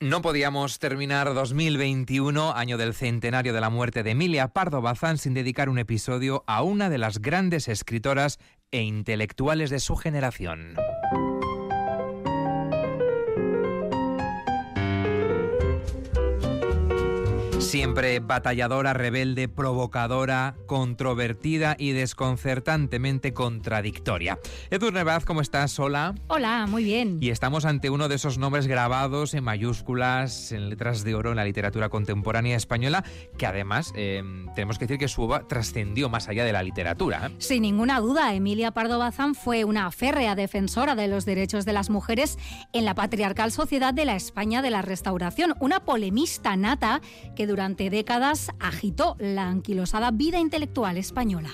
No podíamos terminar 2021, año del centenario de la muerte de Emilia Pardo Bazán, sin dedicar un episodio a una de las grandes escritoras e intelectuales de su generación. Siempre batalladora, rebelde, provocadora, controvertida y desconcertantemente contradictoria. Edu Nevaz, ¿cómo estás? Hola. Hola, muy bien. Y estamos ante uno de esos nombres grabados en mayúsculas, en letras de oro en la literatura contemporánea española, que además eh, tenemos que decir que su obra trascendió más allá de la literatura. ¿eh? Sin ninguna duda, Emilia Pardo Bazán fue una férrea defensora de los derechos de las mujeres en la patriarcal sociedad de la España de la Restauración, una polemista nata que durante décadas agitó la anquilosada vida intelectual española.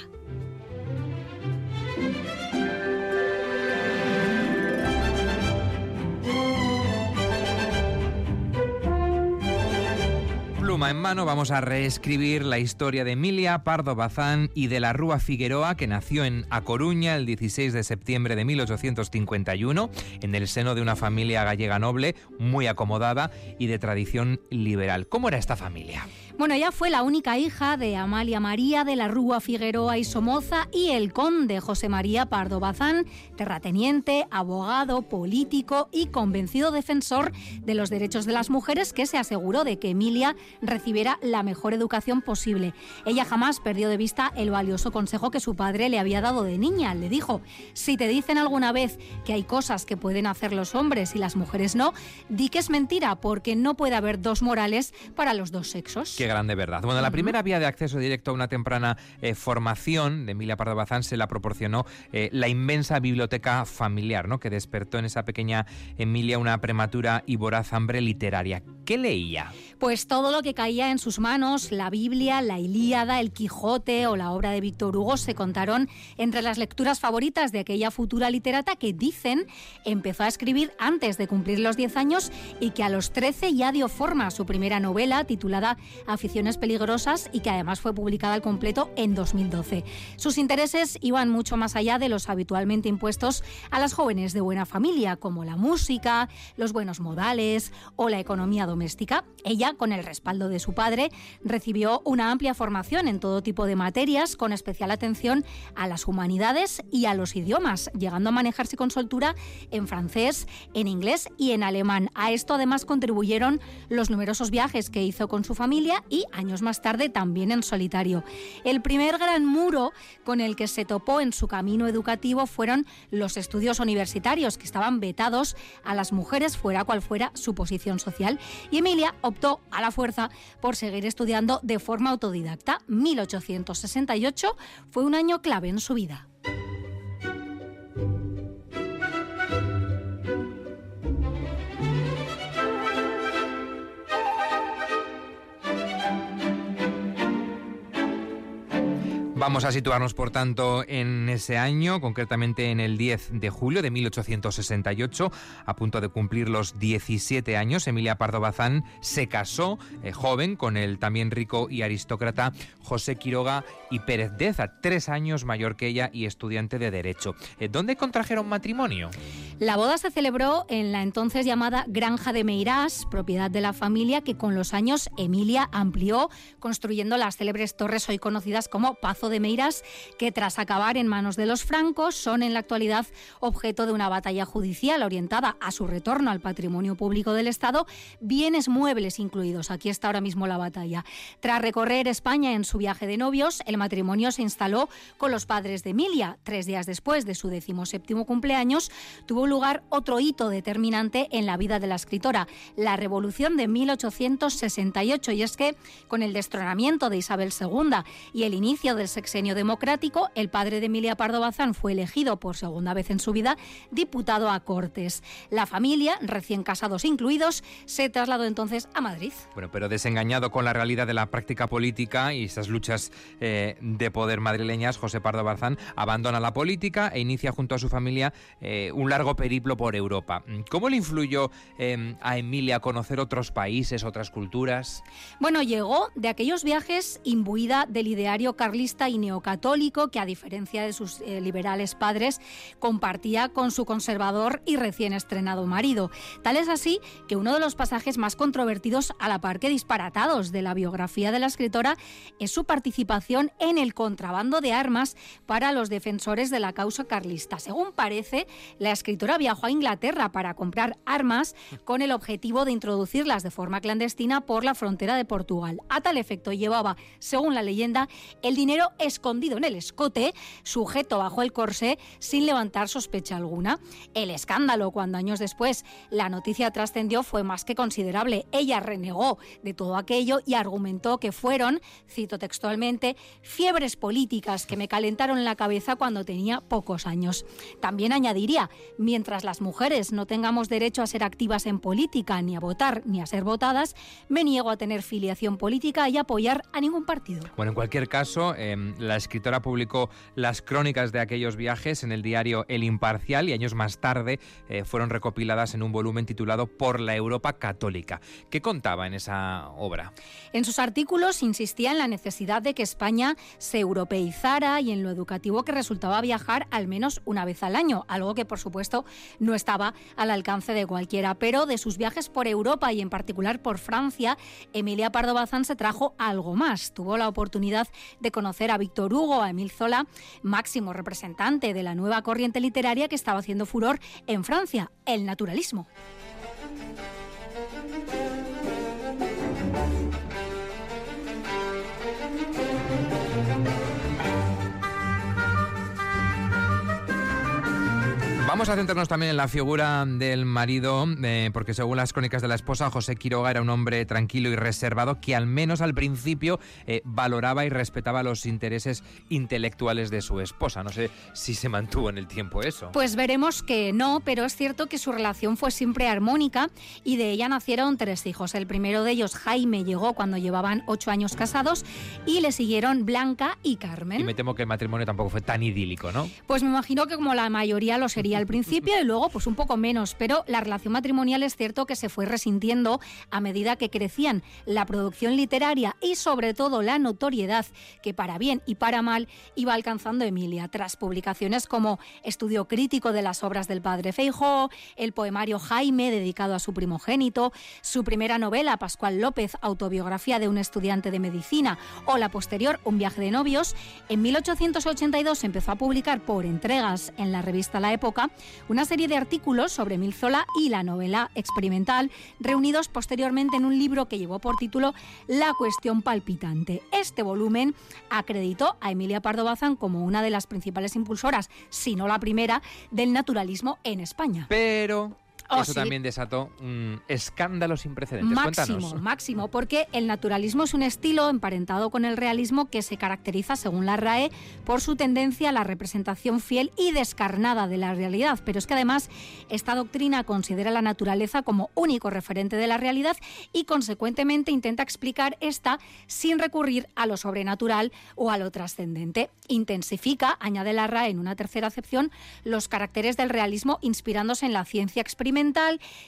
Pluma en mano vamos a reescribir la historia de Emilia Pardo Bazán y de la Rúa Figueroa, que nació en A Coruña el 16 de septiembre de 1851, en el seno de una familia gallega noble, muy acomodada y de tradición liberal. ¿Cómo era esta familia? Bueno, ella fue la única hija de Amalia María de la Rúa Figueroa y Somoza y el conde José María Pardo Bazán, terrateniente, abogado, político y convencido defensor de los derechos de las mujeres que se aseguró de que Emilia recibiera la mejor educación posible. Ella jamás perdió de vista el valioso consejo que su padre le había dado de niña. Le dijo, si te dicen alguna vez que hay cosas que pueden hacer los hombres y las mujeres no, di que es mentira porque no puede haber dos morales para los dos sexos. Qué grande verdad. Bueno, la primera vía de acceso directo a una temprana eh, formación de Emilia Pardo Bazán se la proporcionó eh, la inmensa biblioteca familiar, ¿no? que despertó en esa pequeña Emilia una prematura y voraz hambre literaria. ¿Qué leía? Pues todo lo que caía en sus manos, la Biblia, la Ilíada, el Quijote o la obra de Víctor Hugo se contaron entre las lecturas favoritas de aquella futura literata que dicen empezó a escribir antes de cumplir los 10 años y que a los 13 ya dio forma a su primera novela titulada Aficiones peligrosas y que además fue publicada al completo en 2012. Sus intereses iban mucho más allá de los habitualmente impuestos a las jóvenes de buena familia, como la música, los buenos modales o la economía doméstica. Ella, con el respaldo de su padre, recibió una amplia formación en todo tipo de materias, con especial atención a las humanidades y a los idiomas, llegando a manejarse con soltura en francés, en inglés y en alemán. A esto además contribuyeron los numerosos viajes que hizo con su familia y años más tarde también en solitario. El primer gran muro con el que se topó en su camino educativo fueron los estudios universitarios, que estaban vetados a las mujeres fuera cual fuera su posición social. Y Emilia optó a la fuerza por seguir estudiando de forma autodidacta. 1868 fue un año clave en su vida. Vamos a situarnos, por tanto, en ese año, concretamente en el 10 de julio de 1868, a punto de cumplir los 17 años. Emilia Pardo Bazán se casó eh, joven con el también rico y aristócrata José Quiroga y Pérez Deza, tres años mayor que ella y estudiante de Derecho. Eh, ¿Dónde contrajeron matrimonio? La boda se celebró en la entonces llamada Granja de Meirás, propiedad de la familia que con los años Emilia amplió, construyendo las célebres torres hoy conocidas como Pazo de Meiras, que tras acabar en manos de los francos son en la actualidad objeto de una batalla judicial orientada a su retorno al patrimonio público del Estado, bienes muebles incluidos. Aquí está ahora mismo la batalla. Tras recorrer España en su viaje de novios, el matrimonio se instaló con los padres de Emilia. Tres días después de su decimoséptimo cumpleaños, tuvo lugar otro hito determinante en la vida de la escritora, la Revolución de 1868. Y es que, con el destronamiento de Isabel II y el inicio del sexenio democrático, el padre de Emilia Pardo Bazán fue elegido por segunda vez en su vida diputado a Cortes. La familia, recién casados incluidos, se trasladó entonces a Madrid. Bueno, pero desengañado con la realidad de la práctica política y esas luchas eh, de poder madrileñas, José Pardo Bazán abandona la política e inicia junto a su familia eh, un largo periplo por Europa. ¿Cómo le influyó eh, a Emilia conocer otros países, otras culturas? Bueno, llegó de aquellos viajes imbuida del ideario carlista y neocatólico que, a diferencia de sus liberales padres, compartía con su conservador y recién estrenado marido. Tal es así que uno de los pasajes más controvertidos a la par que disparatados de la biografía de la escritora es su participación en el contrabando de armas para los defensores de la causa carlista. Según parece, la escritora viajó a Inglaterra para comprar armas con el objetivo de introducirlas de forma clandestina por la frontera de Portugal. A tal efecto llevaba, según la leyenda, el dinero escondido en el escote, sujeto bajo el corsé, sin levantar sospecha alguna. El escándalo, cuando años después la noticia trascendió, fue más que considerable. Ella renegó de todo aquello y argumentó que fueron, cito textualmente, fiebres políticas que me calentaron la cabeza cuando tenía pocos años. También añadiría, mientras las mujeres no tengamos derecho a ser activas en política, ni a votar, ni a ser votadas, me niego a tener filiación política y apoyar a ningún partido. Bueno, en cualquier caso, em, la escritora publicó las crónicas de aquellos viajes en el diario El Imparcial y años más tarde eh, fueron recopiladas en un volumen titulado Por la Europa Católica. ¿Qué contaba en esa obra? En sus artículos insistía en la necesidad de que España se europeizara y en lo educativo que resultaba viajar al menos una vez al año, algo que por supuesto no estaba al alcance de cualquiera. Pero de sus viajes por Europa y en particular por Francia, Emilia Pardo Bazán se trajo algo más. Tuvo la oportunidad de conocer a Víctor Hugo, a Emil Zola, máximo representante de la nueva corriente literaria que estaba haciendo furor en Francia, el naturalismo. Vamos a centrarnos también en la figura del marido, eh, porque según las crónicas de la esposa, José Quiroga era un hombre tranquilo y reservado que al menos al principio eh, valoraba y respetaba los intereses intelectuales de su esposa. No sé si se mantuvo en el tiempo eso. Pues veremos que no, pero es cierto que su relación fue siempre armónica y de ella nacieron tres hijos. El primero de ellos, Jaime, llegó cuando llevaban ocho años casados y le siguieron Blanca y Carmen. Y me temo que el matrimonio tampoco fue tan idílico, ¿no? Pues me imagino que como la mayoría lo sería al principio y luego pues un poco menos, pero la relación matrimonial es cierto que se fue resintiendo a medida que crecían la producción literaria y sobre todo la notoriedad que para bien y para mal iba alcanzando Emilia. Tras publicaciones como Estudio crítico de las obras del padre Feijóo, el poemario Jaime dedicado a su primogénito, su primera novela Pascual López, autobiografía de un estudiante de medicina o la posterior Un viaje de novios, en 1882 empezó a publicar por entregas en la revista La Época una serie de artículos sobre Milzola y la novela experimental, reunidos posteriormente en un libro que llevó por título La cuestión palpitante. Este volumen acreditó a Emilia Pardo Bazán como una de las principales impulsoras, si no la primera, del naturalismo en España. Pero Oh, Eso también desató un escándalo sin precedentes. Máximo, máximo, porque el naturalismo es un estilo emparentado con el realismo que se caracteriza, según la RAE, por su tendencia a la representación fiel y descarnada de la realidad. Pero es que además esta doctrina considera la naturaleza como único referente de la realidad y consecuentemente intenta explicar esta sin recurrir a lo sobrenatural o a lo trascendente. Intensifica, añade la RAE en una tercera acepción, los caracteres del realismo inspirándose en la ciencia experimental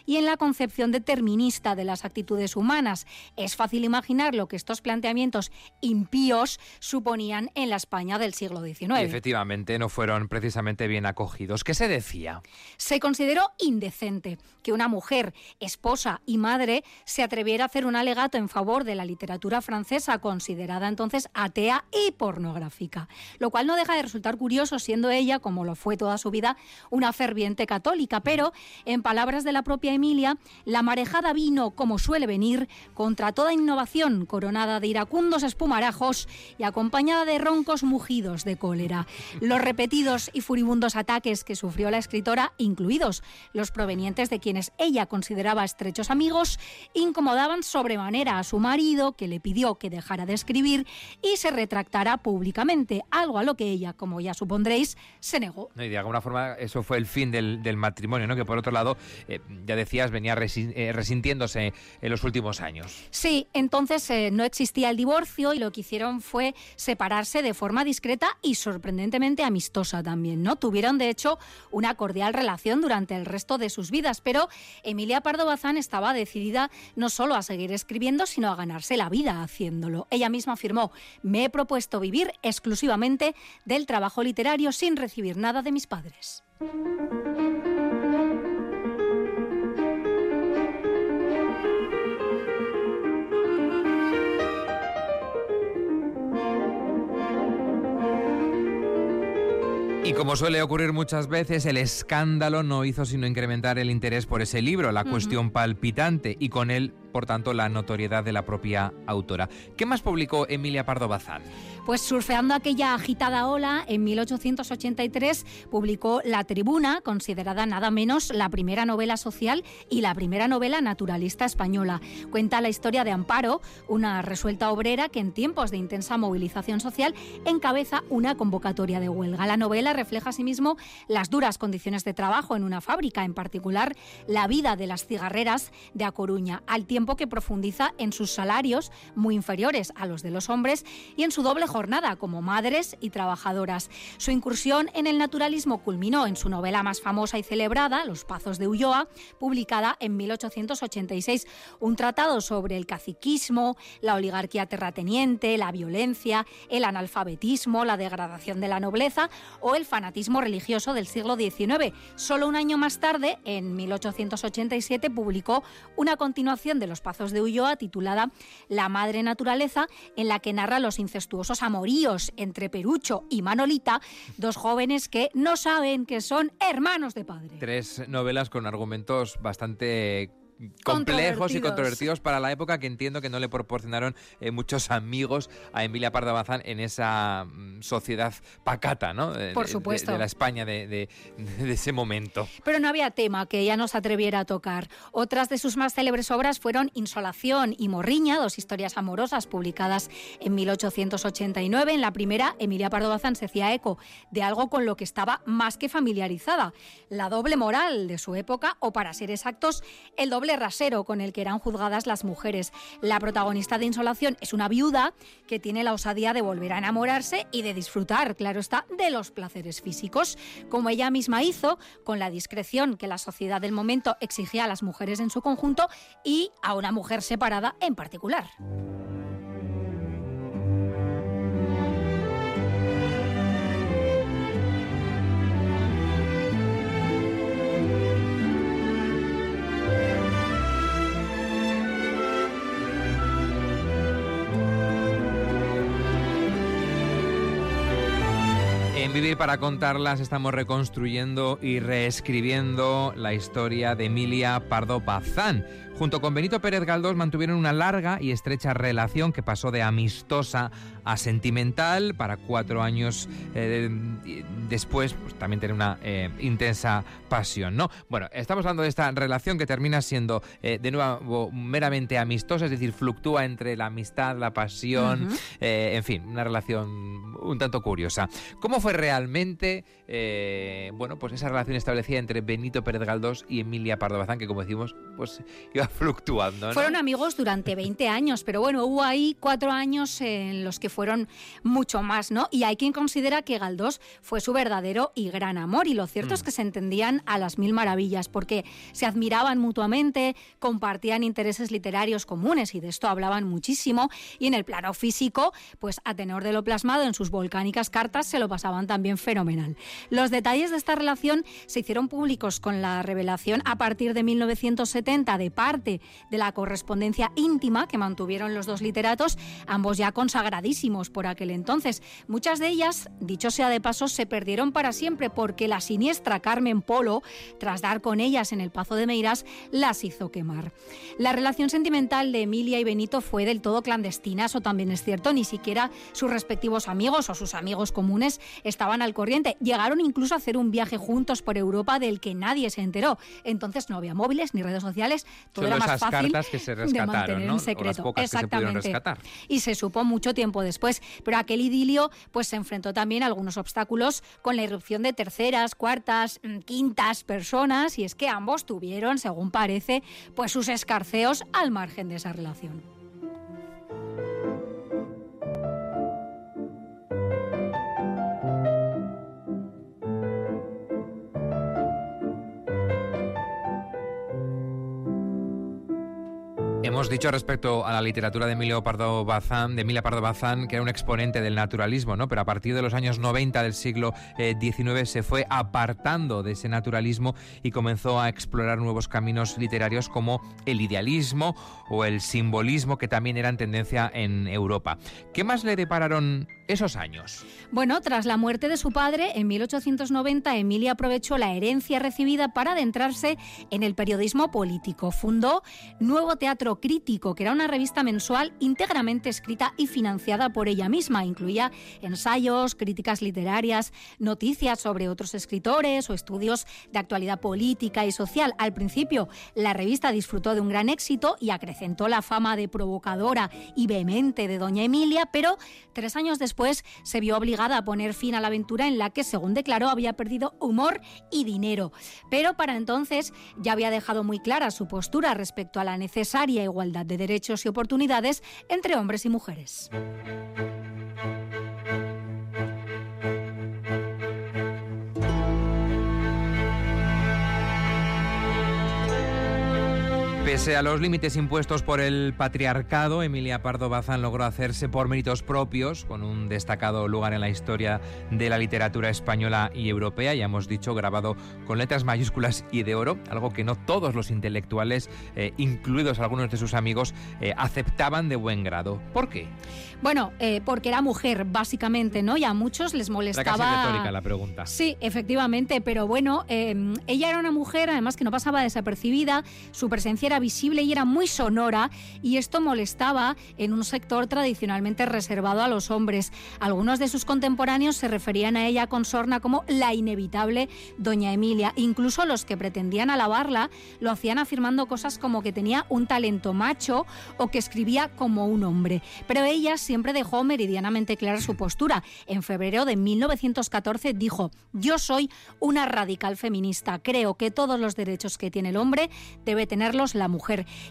y en la concepción determinista de las actitudes humanas. Es fácil imaginar lo que estos planteamientos impíos suponían en la España del siglo XIX. efectivamente, no fueron precisamente bien acogidos. ¿Qué se decía? Se consideró indecente que una mujer, esposa y madre, se atreviera a hacer un alegato en favor de la literatura francesa, considerada entonces atea y pornográfica. Lo cual no deja de resultar curioso, siendo ella, como lo fue toda su vida, una ferviente católica, pero en palabras de la propia Emilia, la marejada vino, como suele venir, contra toda innovación, coronada de iracundos espumarajos y acompañada de roncos mugidos de cólera. Los repetidos y furibundos ataques que sufrió la escritora, incluidos los provenientes de quienes ella consideraba estrechos amigos, incomodaban sobremanera a su marido, que le pidió que dejara de escribir y se retractara públicamente, algo a lo que ella, como ya supondréis, se negó. y de alguna forma eso fue el fin del, matrimonio, ¿no? que por otro lado, eh, ya decías, venía eh, resintiéndose en los últimos años. Sí, entonces eh, no existía el divorcio y lo que hicieron fue separarse de forma discreta y sorprendentemente amistosa también. ¿no? Tuvieron, de hecho, una cordial relación durante el resto de sus vidas, pero Emilia Pardo Bazán estaba decidida no solo a seguir escribiendo, sino a ganarse la vida haciéndolo. Ella misma afirmó, me he propuesto vivir exclusivamente del trabajo literario sin recibir nada de mis padres. Y como suele ocurrir muchas veces, el escándalo no hizo sino incrementar el interés por ese libro, la cuestión palpitante, y con él por tanto, la notoriedad de la propia autora. ¿Qué más publicó Emilia Pardo Bazán? Pues surfeando aquella agitada ola, en 1883 publicó La Tribuna, considerada nada menos la primera novela social y la primera novela naturalista española. Cuenta la historia de Amparo, una resuelta obrera que en tiempos de intensa movilización social encabeza una convocatoria de huelga. La novela refleja asimismo las duras condiciones de trabajo en una fábrica, en particular la vida de las cigarreras de A Coruña, al tiempo que profundiza en sus salarios muy inferiores a los de los hombres y en su doble como madres y trabajadoras. Su incursión en el naturalismo culminó en su novela más famosa y celebrada, Los Pazos de Ulloa, publicada en 1886, un tratado sobre el caciquismo, la oligarquía terrateniente, la violencia, el analfabetismo, la degradación de la nobleza o el fanatismo religioso del siglo XIX. Solo un año más tarde, en 1887, publicó una continuación de los los Pazos de Ulloa, titulada La Madre Naturaleza, en la que narra los incestuosos amoríos entre Perucho y Manolita, dos jóvenes que no saben que son hermanos de padre. Tres novelas con argumentos bastante complejos y controvertidos para la época que entiendo que no le proporcionaron eh, muchos amigos a Emilia Pardo Bazán en esa mm, sociedad pacata, ¿no? Por supuesto. De, la España de, ese momento. Pero no había tema que ella no se atreviera a tocar. Otras de sus más célebres obras fueron Insolación y Morriña, dos historias amorosas publicadas en 1889. En la primera, Emilia Pardo Bazán se hacía eco de algo con lo que estaba más que familiarizada, la doble moral de su época, o para ser exactos, el doble rasero con el que eran juzgadas las mujeres. La protagonista de Insolación es una viuda que tiene la osadía de volver a enamorarse y de disfrutar, claro está, de los placeres físicos, como ella misma hizo con la discreción que la sociedad del momento exigía a las mujeres en su conjunto y a una mujer separada en particular. Vivir para contarlas estamos reconstruyendo y reescribiendo la historia de Emilia Pardo Bazán. Junto con Benito Pérez Galdós mantuvieron una larga y estrecha relación que pasó de amistosa a sentimental para cuatro años eh, después pues, también tener una eh, intensa pasión, ¿no? Bueno, estamos hablando de esta relación que termina siendo eh, de nuevo meramente amistosa, es decir, fluctúa entre la amistad, la pasión, en fin, una relación un tanto curiosa. ¿Cómo fue realmente, bueno, pues esa relación establecida entre Benito Pérez Galdós y Emilia Pardo Bazán, que como decimos, pues iba fluctuando. Fueron amigos durante 20 años, pero bueno, hubo ahí cuatro años en los que fueron mucho más, ¿no? Y hay quien considera que Galdós fue su verdadero y gran amor, y lo cierto es mm. que se entendían a las mil maravillas, porque se admiraban mutuamente, compartían intereses literarios comunes, y de esto hablaban muchísimo, y en el plano físico, pues a tenor de lo plasmado en sus volcánicas cartas, se lo pasaban también fenomenal. Los detalles de esta relación se hicieron públicos con la revelación a partir de 1970 de Par de la correspondencia íntima que mantuvieron los dos literatos, ambos ya consagradísimos por aquel entonces. Muchas de ellas, dicho sea de paso, se perdieron para siempre porque la siniestra Carmen Polo, tras dar con ellas en el Pazo de Meiras, las hizo quemar. La relación sentimental de Emilia y Benito fue del todo clandestina, eso también es cierto, ni siquiera sus respectivos amigos o sus amigos comunes estaban al corriente. Llegaron incluso a hacer un viaje juntos por Europa del que nadie se enteró. Entonces no había móviles ni redes sociales, todo más fácil que se secreto. Exactamente. y se supo mucho tiempo después, pero aquel idilio pues se enfrentó también a algunos obstáculos con la irrupción de terceras, cuartas, mm, quintas personas y es que ambos tuvieron, según parece, pues sus escarceos al margen de esa relación. Hemos dicho respecto a la literatura de Emilio Pardo Bazán, de Emilia Pardo Bazán, que era un exponente del naturalismo, ¿no? Pero a partir de los años 90 del siglo XIX eh, se fue apartando de ese naturalismo y comenzó a explorar nuevos caminos literarios como el idealismo o el simbolismo, que también eran tendencia en Europa. ¿Qué más le depararon esos años? Bueno, tras la muerte de su padre, en 1890, Emilia aprovechó la herencia recibida para adentrarse en el periodismo político. Fundó Nuevo Teatro Crítico, que era una revista mensual íntegramente escrita y financiada por ella misma. Incluía ensayos, críticas literarias, noticias sobre otros escritores o estudios de actualidad política y social. Al principio, la revista disfrutó de un gran éxito y acrecentó la fama de provocadora y vehemente de doña Emilia, pero tres años después después se vio obligada a poner fin a la aventura en la que, según declaró, había perdido humor y dinero. Pero para entonces ya había dejado muy clara su postura respecto a la necesaria igualdad de derechos y oportunidades entre hombres y mujeres. Pese a los límites impuestos por el patriarcado, Emilia Pardo Bazán logró hacerse por méritos propios, con un destacado lugar en la historia de la literatura española y europea, ya hemos dicho, grabado con letras mayúsculas y de oro, algo que no todos los intelectuales, eh, incluidos algunos de sus amigos, eh, aceptaban de buen grado. ¿Por qué? Bueno, eh, porque era mujer, básicamente, ¿no? Y a muchos les molestaba... Era casi retórica la pregunta. Sí, efectivamente, pero bueno, ella era una mujer, además que no pasaba desapercibida, su presencia era visible y era muy sonora y esto molestaba en un sector tradicionalmente reservado a los hombres. Algunos de sus contemporáneos se referían a ella con sorna como la inevitable Doña Emilia. Incluso los que pretendían alabarla lo hacían afirmando cosas como que tenía un talento macho o que escribía como un hombre. Pero ella siempre dejó meridianamente clara su postura. En febrero de 1914 dijo, yo soy una radical feminista. Creo que todos los derechos que tiene el hombre debe tenerlos la mujer.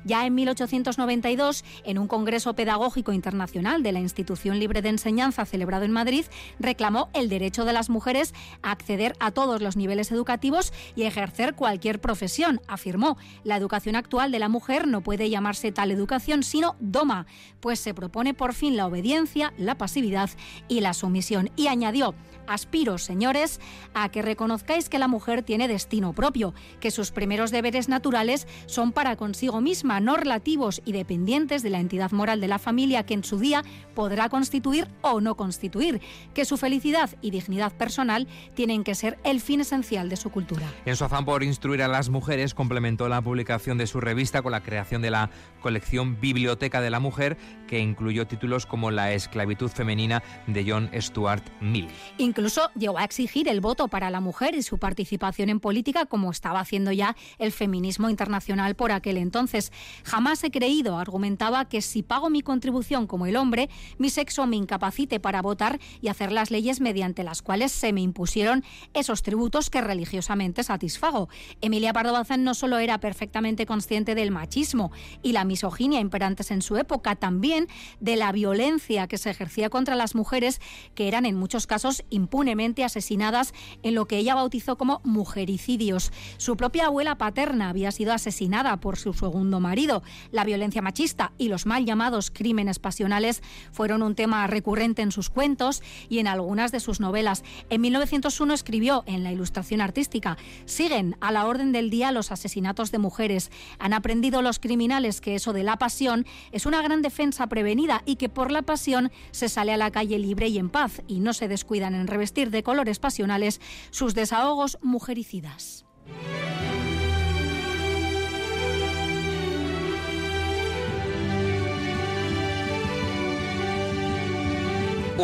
Ya en 1892, en un Congreso Pedagógico Internacional de la Institución Libre de Enseñanza celebrado en Madrid, reclamó el derecho de las mujeres a acceder a todos los niveles educativos y ejercer cualquier profesión. Afirmó, la educación actual de la mujer no puede llamarse tal educación, sino doma, pues se propone por fin la obediencia, la pasividad y la sumisión. Y añadió, aspiro, señores, a que reconozcáis que la mujer tiene destino propio, que sus primeros deberes naturales son para consigo misma, no relativos y dependientes de la entidad moral de la familia que en su día podrá constituir o no constituir, que su felicidad y dignidad personal tienen que ser el fin esencial de su cultura. En su afán por instruir a las mujeres, complementó la publicación de su revista con la creación de la colección Biblioteca de la Mujer, que incluyó títulos como La esclavitud femenina de John Stuart Mill. Incluso llegó a exigir el voto para la mujer y su participación en política, como estaba haciendo ya el feminismo internacional por aquel entonces. Jamás he creído, argumentaba, que si pago mi contribución como el hombre, mi sexo me incapacite para votar y hacer las leyes mediante las cuales se me impusieron esos tributos que religiosamente satisfago. Emilia Pardo Bazán no solo era perfectamente consciente del machismo y la misoginia imperantes en su época, también de la violencia que se ejercía contra las mujeres, que eran en muchos casos impunemente asesinadas en lo que ella bautizó como mujericidios. Su propia abuela paterna había sido asesinada por su segundo marido. La violencia machista y los mal llamados crímenes pasionales fueron un tema recurrente en sus cuentos y en algunas de sus novelas. En 1901 escribió en la ilustración artística, siguen a la orden del día los asesinatos de mujeres. Han aprendido los criminales que eso de la pasión es una gran defensa prevenida y que por la pasión se sale a la calle libre y en paz y no se descuidan en revestir de colores pasionales sus desahogos mujericidas.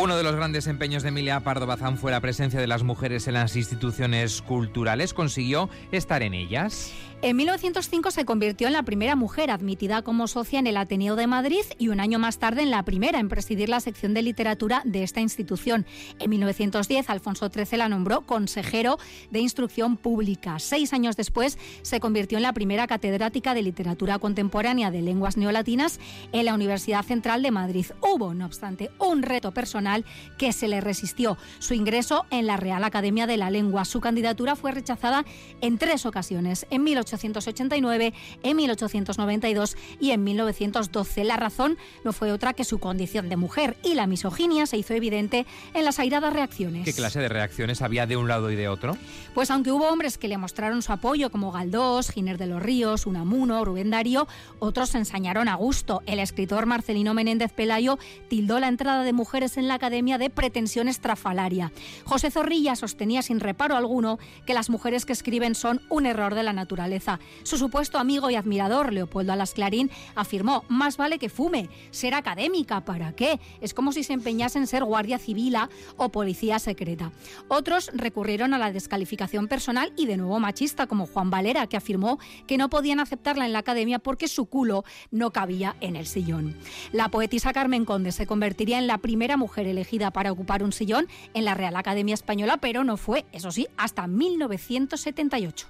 Uno de los grandes empeños de Emilia Pardo Bazán fue la presencia de las mujeres en las instituciones culturales. ¿Consiguió estar en ellas? En 1905 se convirtió en la primera mujer admitida como socia en el Ateneo de Madrid y un año más tarde en la primera en presidir la sección de literatura de esta institución. En 1910 Alfonso XIII la nombró consejero de instrucción pública. Seis años después se convirtió en la primera catedrática de literatura contemporánea de lenguas neolatinas en la Universidad Central de Madrid. Hubo, no obstante, un reto personal que se le resistió, su ingreso en la Real Academia de la Lengua. Su candidatura fue rechazada en tres ocasiones, en 1889, en 1892 y en 1912. La razón no fue otra que su condición de mujer y la misoginia se hizo evidente en las airadas reacciones. ¿Qué clase de reacciones había de un lado y de otro? Pues aunque hubo hombres que le mostraron su apoyo, como Galdós, Giner de los Ríos, Unamuno, Rubén Darío, otros se ensañaron a gusto. El escritor Marcelino Menéndez Pelayo tildó la entrada de mujeres en la academia de pretensión estrafalaria. José Zorrilla sostenía sin reparo alguno que las mujeres que escriben son un error de la naturaleza. Su supuesto amigo y admirador, Leopoldo Alas Clarín, afirmó, más vale que fume, ser académica, ¿para qué? Es como si se empeñase en ser guardia civil o policía secreta. Otros recurrieron a la descalificación personal y de nuevo machista, como Juan Valera, que afirmó que no podían aceptarla en la academia porque su culo no cabía en el sillón. La poetisa Carmen Conde se convertiría en la primera mujer elegida para ocupar un sillón en la Real Academia Española, pero no fue, eso sí, hasta 1978.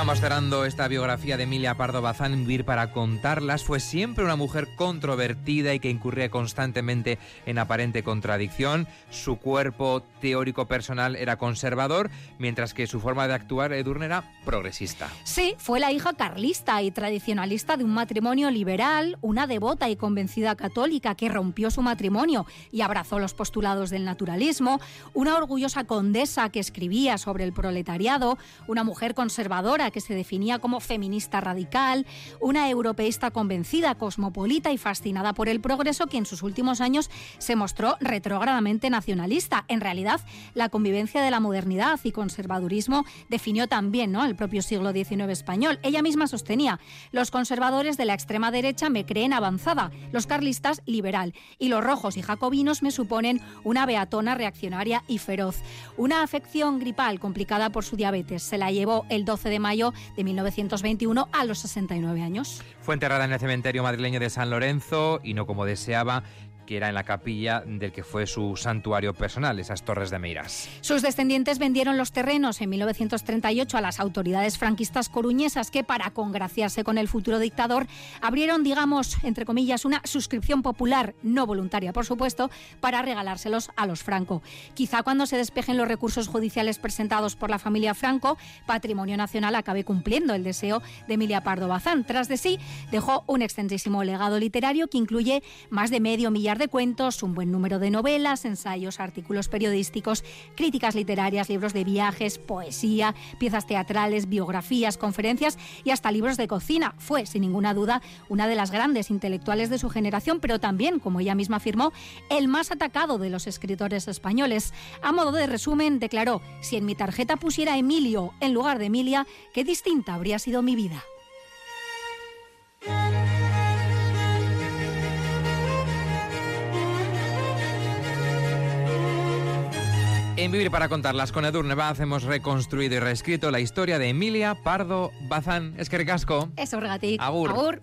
Y vamos cerrando esta biografía de Emilia Pardo Bazán, Vivir para contarlas. Fue siempre una mujer controvertida y que incurría constantemente en aparente contradicción. Su cuerpo teórico personal era conservador, mientras que su forma de actuar, Edurne, era progresista. Sí, fue la hija carlista y tradicionalista de un matrimonio liberal, una devota y convencida católica que rompió su matrimonio y abrazó los postulados del naturalismo, una orgullosa condesa que escribía sobre el proletariado, una mujer conservadora que se definía como feminista radical, una europeísta convencida, cosmopolita y fascinada por el progreso que en sus últimos años se mostró retrógradamente nacionalista. En realidad, la convivencia de la modernidad y conservadurismo definió también ¿no? el propio siglo XIX español. Ella misma sostenía, los conservadores de la extrema derecha me creen avanzada, los carlistas liberal y los rojos y jacobinos me suponen una beatona reaccionaria y feroz. Una afección gripal complicada por su diabetes se la llevó el 12 de mayo de 1921 a los 69 años. Fue enterrada en el cementerio madrileño de San Lorenzo y no como deseaba que era en la capilla del que fue su santuario personal, esas Torres de Meiras. Sus descendientes vendieron los terrenos en 1938 a las autoridades franquistas coruñesas que, para congraciarse con el futuro dictador, abrieron, digamos, entre comillas, una suscripción popular, no voluntaria, por supuesto, para regalárselos a los Franco. Quizá cuando se despejen los recursos judiciales presentados por la familia Franco, Patrimonio Nacional acabe cumpliendo el deseo de Emilia Pardo Bazán. Tras de sí, dejó un extensísimo legado literario que incluye más de medio millar de cuentos, un buen número de novelas, ensayos, artículos periodísticos, críticas literarias, libros de viajes, poesía, piezas teatrales, biografías, conferencias y hasta libros de cocina. Fue, sin ninguna duda, una de las grandes intelectuales de su generación, pero también, como ella misma afirmó, el más atacado de los escritores españoles. A modo de resumen, declaró, si en mi tarjeta pusiera Emilio en lugar de Emilia, qué distinta habría sido mi vida. En Vivir para contarlas con Edurne Baz hemos reconstruido y reescrito la historia de Emilia Pardo Bazán. Es que recasco. Eso, regatic. Agur. Agur.